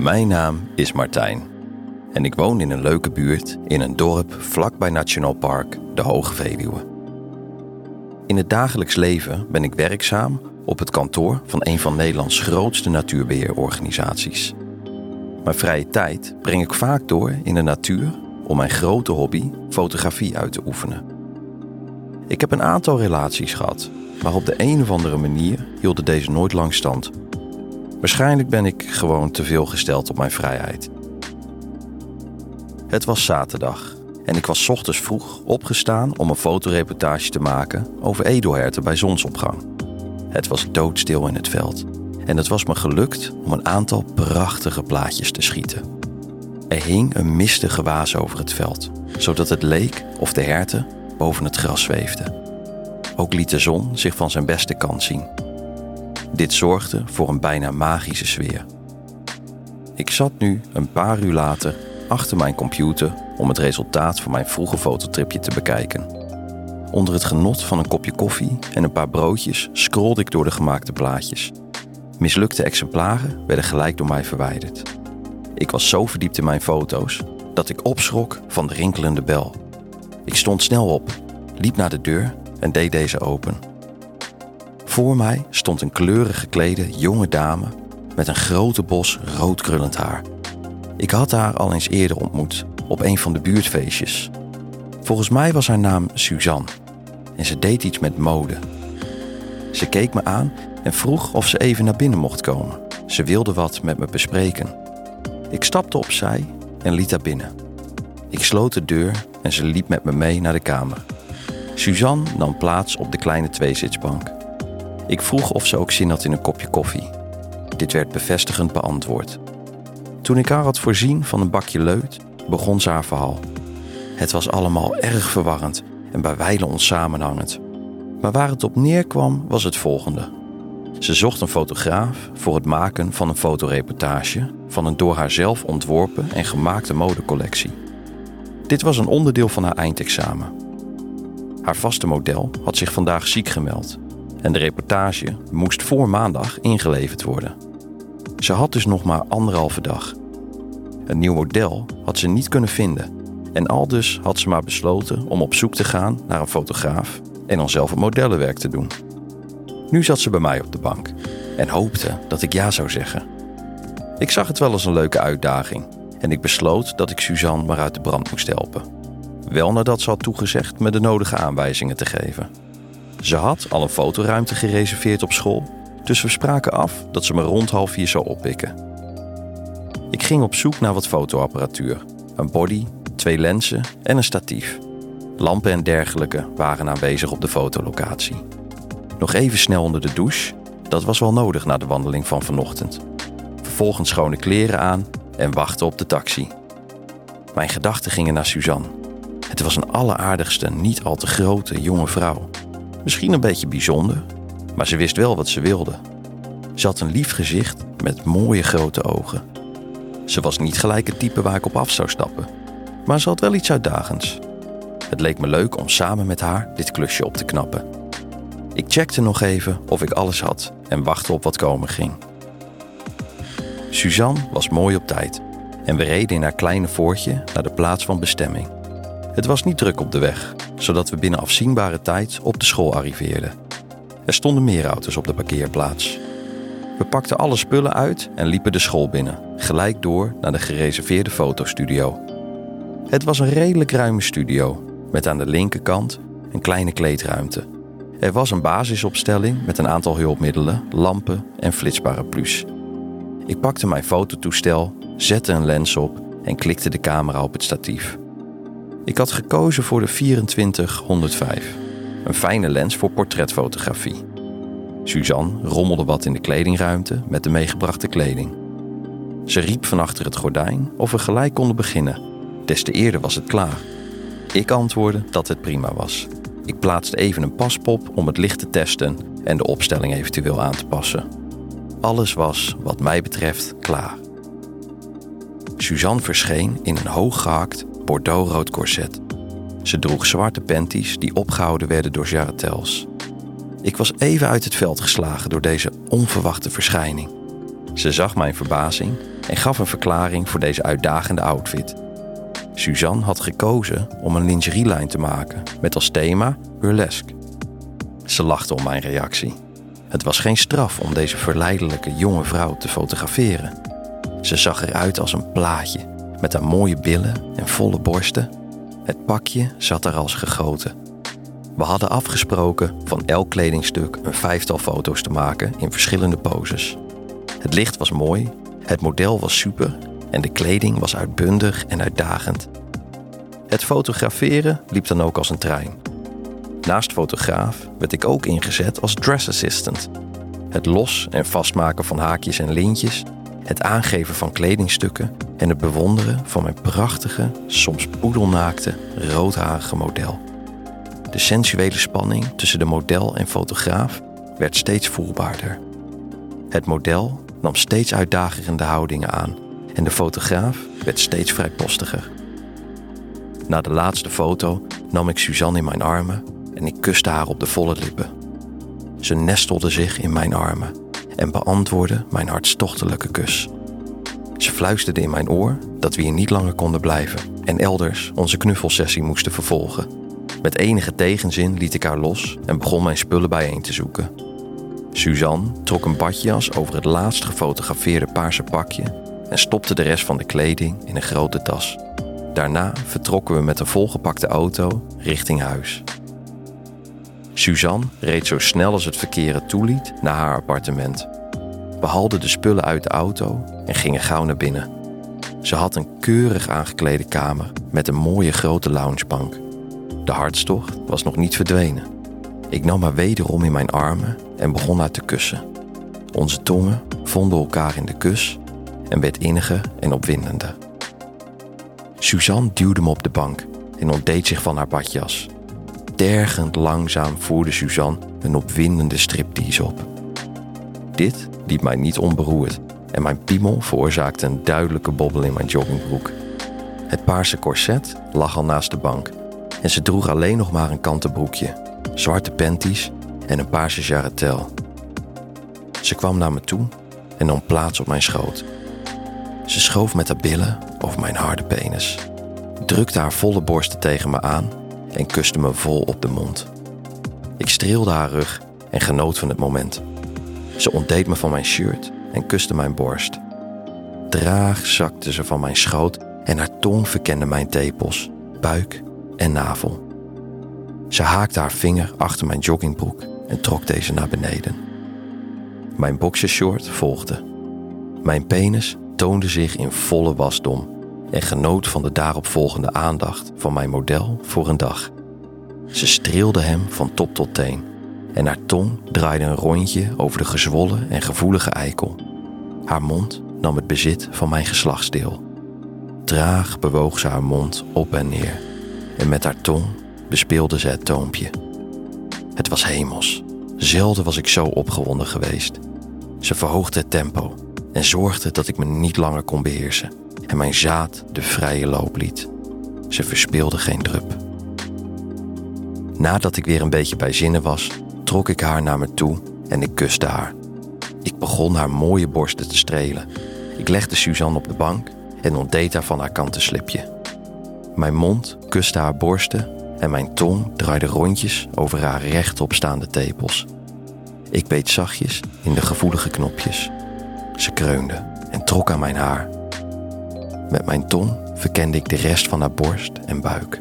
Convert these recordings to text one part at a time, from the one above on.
Mijn naam is Martijn en ik woon in een leuke buurt in een dorp vlakbij Nationaal Park de Hoge Veluwe. In het dagelijks leven ben ik werkzaam op het kantoor van een van Nederlands grootste natuurbeheerorganisaties. Mijn vrije tijd breng ik vaak door in de natuur om mijn grote hobby, fotografie, uit te oefenen. Ik heb een aantal relaties gehad, maar op de een of andere manier hielden deze nooit lang stand. Waarschijnlijk ben ik gewoon te veel gesteld op mijn vrijheid. Het was zaterdag en ik was ochtends vroeg opgestaan om een fotoreportage te maken over edelherten bij zonsopgang. Het was doodstil in het veld en het was me gelukt om een aantal prachtige plaatjes te schieten. Er hing een mistige waas over het veld, zodat het leek of de herten boven het gras zweefden. Ook liet de zon zich van zijn beste kant zien. Dit zorgde voor een bijna magische sfeer. Ik zat nu, een paar uur later, achter mijn computer om het resultaat van mijn vroege fototripje te bekijken. Onder het genot van een kopje koffie en een paar broodjes scrolde ik door de gemaakte plaatjes. Mislukte exemplaren werden gelijk door mij verwijderd. Ik was zo verdiept in mijn foto's dat ik opschrok van de rinkelende bel. Ik stond snel op, liep naar de deur en deed deze open. Voor mij stond een kleurig geklede jonge dame met een grote bos rood krullend haar. Ik had haar al eens eerder ontmoet op een van de buurtfeestjes. Volgens mij was haar naam Suzanne en ze deed iets met mode. Ze keek me aan en vroeg of ze even naar binnen mocht komen. Ze wilde wat met me bespreken. Ik stapte opzij en liet haar binnen. Ik sloot de deur en ze liep met me mee naar de kamer. Suzanne nam plaats op de kleine tweezitsbank. Ik vroeg of ze ook zin had in een kopje koffie. Dit werd bevestigend beantwoord. Toen ik haar had voorzien van een bakje leut, begon ze haar verhaal. Het was allemaal erg verwarrend en bij wijlen onsamenhangend. Maar waar het op neerkwam was het volgende. Ze zocht een fotograaf voor het maken van een fotoreportage van een door haarzelf ontworpen en gemaakte modecollectie. Dit was een onderdeel van haar eindexamen. Haar vaste model had zich vandaag ziek gemeld en de reportage moest voor maandag ingeleverd worden. Ze had dus nog maar anderhalve dag. Een nieuw model had ze niet kunnen vinden en al dus had ze maar besloten om op zoek te gaan naar een fotograaf en dan zelf het modellenwerk te doen. Nu zat ze bij mij op de bank en hoopte dat ik ja zou zeggen. Ik zag het wel als een leuke uitdaging en ik besloot dat ik Suzanne maar uit de brand moest helpen. Wel nadat ze had toegezegd me de nodige aanwijzingen te geven. Ze had al een fotoruimte gereserveerd op school, dus we spraken af dat ze me rond half vier zou oppikken. Ik ging op zoek naar wat fotoapparatuur, een body, twee lenzen en een statief. Lampen en dergelijke waren aanwezig op de fotolocatie. Nog even snel onder de douche, dat was wel nodig na de wandeling van vanochtend. Vervolgens schone kleren aan en wachten op de taxi. Mijn gedachten gingen naar Suzanne. Het was een alleraardigste, niet al te grote jonge vrouw. Misschien een beetje bijzonder, maar ze wist wel wat ze wilde. Ze had een lief gezicht met mooie grote ogen. Ze was niet gelijk het type waar ik op af zou stappen, maar ze had wel iets uitdagends. Het leek me leuk om samen met haar dit klusje op te knappen. Ik checkte nog even of ik alles had en wachtte op wat komen ging. Suzanne was mooi op tijd en we reden in haar kleine voortje naar de plaats van bestemming. Het was niet druk op de weg, zodat we binnen afzienbare tijd op de school arriveerden. Er stonden meer auto's op de parkeerplaats. We pakten alle spullen uit en liepen de school binnen, gelijk door naar de gereserveerde fotostudio. Het was een redelijk ruime studio, met aan de linkerkant een kleine kleedruimte. Er was een basisopstelling met een aantal hulpmiddelen, lampen en flitsparaplu's. Ik pakte mijn fototoestel, zette een lens op en klikte de camera op het statief. Ik had gekozen voor de 2405, een fijne lens voor portretfotografie. Suzanne rommelde wat in de kledingruimte met de meegebrachte kleding. Ze riep van achter het gordijn of we gelijk konden beginnen. Des te eerder was het klaar. Ik antwoordde dat het prima was. Ik plaatste even een paspop om het licht te testen en de opstelling eventueel aan te passen. Alles was, wat mij betreft, klaar. Suzanne verscheen in een hooggehakt bordeauxrood corset. Ze droeg zwarte panties die opgehouden werden door jarretels. Ik was even uit het veld geslagen door deze onverwachte verschijning. Ze zag mijn verbazing en gaf een verklaring voor deze uitdagende outfit. Suzanne had gekozen om een lingerielijn te maken met als thema burlesque. Ze lachte om mijn reactie. Het was geen straf om deze verleidelijke jonge vrouw te fotograferen. Ze zag eruit als een plaatje, met haar mooie billen en volle borsten. Het pakje zat er als gegoten. We hadden afgesproken van elk kledingstuk een vijftal foto's te maken in verschillende poses. Het licht was mooi, het model was super en de kleding was uitbundig en uitdagend. Het fotograferen liep dan ook als een trein. Naast fotograaf werd ik ook ingezet als dress assistant. Het los en vastmaken van haakjes en lintjes, het aangeven van kledingstukken en het bewonderen van mijn prachtige, soms poedelnaakte, roodharige model. De sensuele spanning tussen de model en fotograaf werd steeds voelbaarder. Het model nam steeds uitdagerende houdingen aan en de fotograaf werd steeds vrijpostiger. Na de laatste foto nam ik Suzanne in mijn armen en ik kuste haar op de volle lippen. Ze nestelde zich in mijn armen en beantwoordde mijn hartstochtelijke kus. Ze fluisterde in mijn oor dat we hier niet langer konden blijven en elders onze knuffelsessie moesten vervolgen. Met enige tegenzin liet ik haar los en begon mijn spullen bijeen te zoeken. Suzanne trok een badjas over het laatst gefotografeerde paarse pakje en stopte de rest van de kleding in een grote tas. Daarna vertrokken we met een volgepakte auto richting huis. Suzanne reed zo snel als het verkeer het toeliet naar haar appartement. We haalden de spullen uit de auto en gingen gauw naar binnen. Ze had een keurig aangeklede kamer met een mooie grote loungebank. De hartstocht was nog niet verdwenen. Ik nam haar wederom in mijn armen en begon haar te kussen. Onze tongen vonden elkaar in de kus en werd inniger en opwindender. Suzanne duwde me op de bank en ontdeed zich van haar badjas. Tergend langzaam voerde Suzanne een opwindende striptease op. Dit liet mij niet onberoerd en mijn piemel veroorzaakte een duidelijke bobbel in mijn joggingbroek. Het paarse corset lag al naast de bank en ze droeg alleen nog maar een kanten broekje, zwarte panties en een paarse jarretel. Ze kwam naar me toe en nam plaats op mijn schoot. Ze schoof met haar billen over mijn harde penis, drukte haar volle borsten tegen me aan en kuste me vol op de mond. Ik streelde haar rug en genoot van het moment. Ze ontdeed me van mijn shirt en kuste mijn borst. Traag zakte ze van mijn schoot en haar tong verkende mijn tepels, buik en navel. Ze haakte haar vinger achter mijn joggingbroek en trok deze naar beneden. Mijn boxershort volgde. Mijn penis toonde zich in volle wasdom en genoot van de daaropvolgende aandacht van mijn model voor een dag. Ze streelde hem van top tot teen en haar tong draaide een rondje over de gezwollen en gevoelige eikel. Haar mond nam het bezit van mijn geslachtsdeel. Traag bewoog ze haar mond op en neer en met haar tong bespeelde ze het toompje. Het was hemels. Zelden was ik zo opgewonden geweest. Ze verhoogde het tempo en zorgde dat ik me niet langer kon beheersen en mijn zaad de vrije loop liet. Ze verspeelde geen drup. Nadat ik weer een beetje bij zinnen was, trok ik haar naar me toe en ik kuste haar. Ik begon haar mooie borsten te strelen. Ik legde Suzanne op de bank en ontdeed haar van haar kanten slipje. Mijn mond kuste haar borsten en mijn tong draaide rondjes over haar rechtop staande tepels. Ik beet zachtjes in de gevoelige knopjes. Ze kreunde en trok aan mijn haar. Met mijn tong verkende ik de rest van haar borst en buik.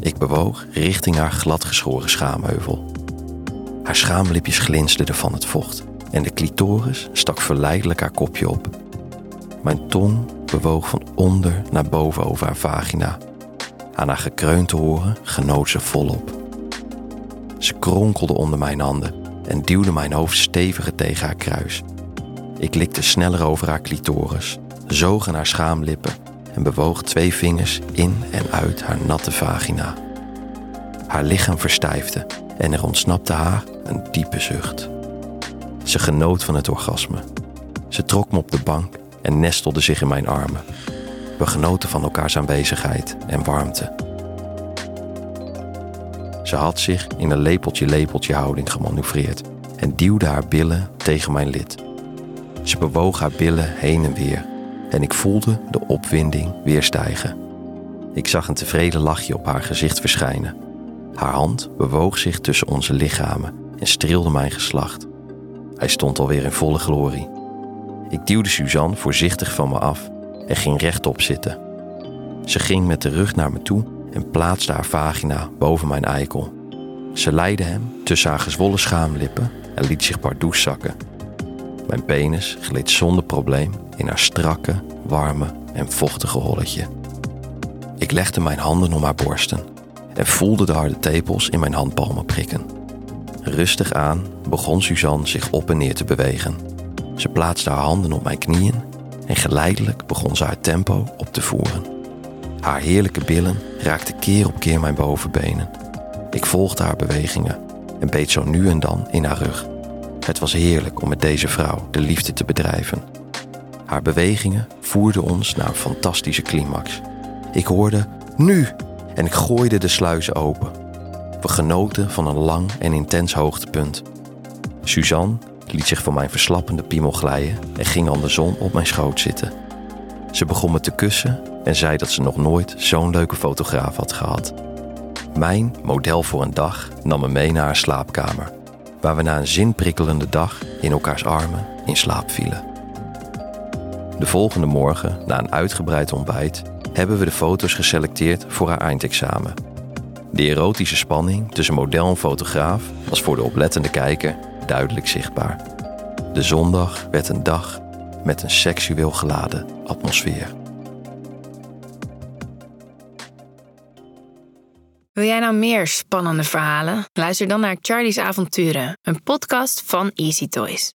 Ik bewoog richting haar gladgeschoren schaamheuvel. Haar schaamlipjes glinsterden van het vocht en de clitoris stak verleidelijk haar kopje op. Mijn tong bewoog van onder naar boven over haar vagina. Aan haar gekreun te horen genoot ze volop. Ze kronkelde onder mijn handen en duwde mijn hoofd steviger tegen haar kruis. Ik likte sneller over haar clitoris, zoog aan haar schaamlippen en bewoog twee vingers in en uit haar natte vagina. Haar lichaam verstijfde en er ontsnapte haar een diepe zucht. Ze genoot van het orgasme. Ze trok me op de bank en nestelde zich in mijn armen. We genoten van elkaars aanwezigheid en warmte. Ze had zich in een lepeltje-lepeltje houding gemanoeuvreerd en duwde haar billen tegen mijn lid. Ze bewoog haar billen heen en weer en ik voelde de opwinding weer stijgen. Ik zag een tevreden lachje op haar gezicht verschijnen. Haar hand bewoog zich tussen onze lichamen en streelde mijn geslacht. Hij stond alweer in volle glorie. Ik duwde Suzanne voorzichtig van me af en ging rechtop zitten. Ze ging met de rug naar me toe en plaatste haar vagina boven mijn eikel. Ze leidde hem tussen haar gezwollen schaamlippen en liet zich pardoes zakken. Mijn penis gleed zonder probleem in haar strakke, warme en vochtige holletje. Ik legde mijn handen om haar borsten en voelde de harde tepels in mijn handpalmen prikken. Rustig aan begon Suzanne zich op en neer te bewegen. Ze plaatste haar handen op mijn knieën en geleidelijk begon ze haar tempo op te voeren. Haar heerlijke billen raakten keer op keer mijn bovenbenen. Ik volgde haar bewegingen en beet zo nu en dan in haar rug. Het was heerlijk om met deze vrouw de liefde te bedrijven. Haar bewegingen voerden ons naar een fantastische climax. Ik hoorde nu en ik gooide de sluizen open. We genoten van een lang en intens hoogtepunt. Suzanne liet zich van mijn verslappende piemel glijden en ging andersom op mijn schoot zitten. Ze begon me te kussen en zei dat ze nog nooit zo'n leuke fotograaf had gehad. Mijn model voor een dag nam me mee naar haar slaapkamer, waar we na een zinprikkelende dag in elkaars armen in slaap vielen. De volgende morgen, na een uitgebreid ontbijt, hebben we de foto's geselecteerd voor haar eindexamen. De erotische spanning tussen model en fotograaf was voor de oplettende kijker duidelijk zichtbaar. De zondag werd een dag met een seksueel geladen atmosfeer. Wil jij nou meer spannende verhalen? Luister dan naar Charlie's Avonturen, een podcast van Easy Toys.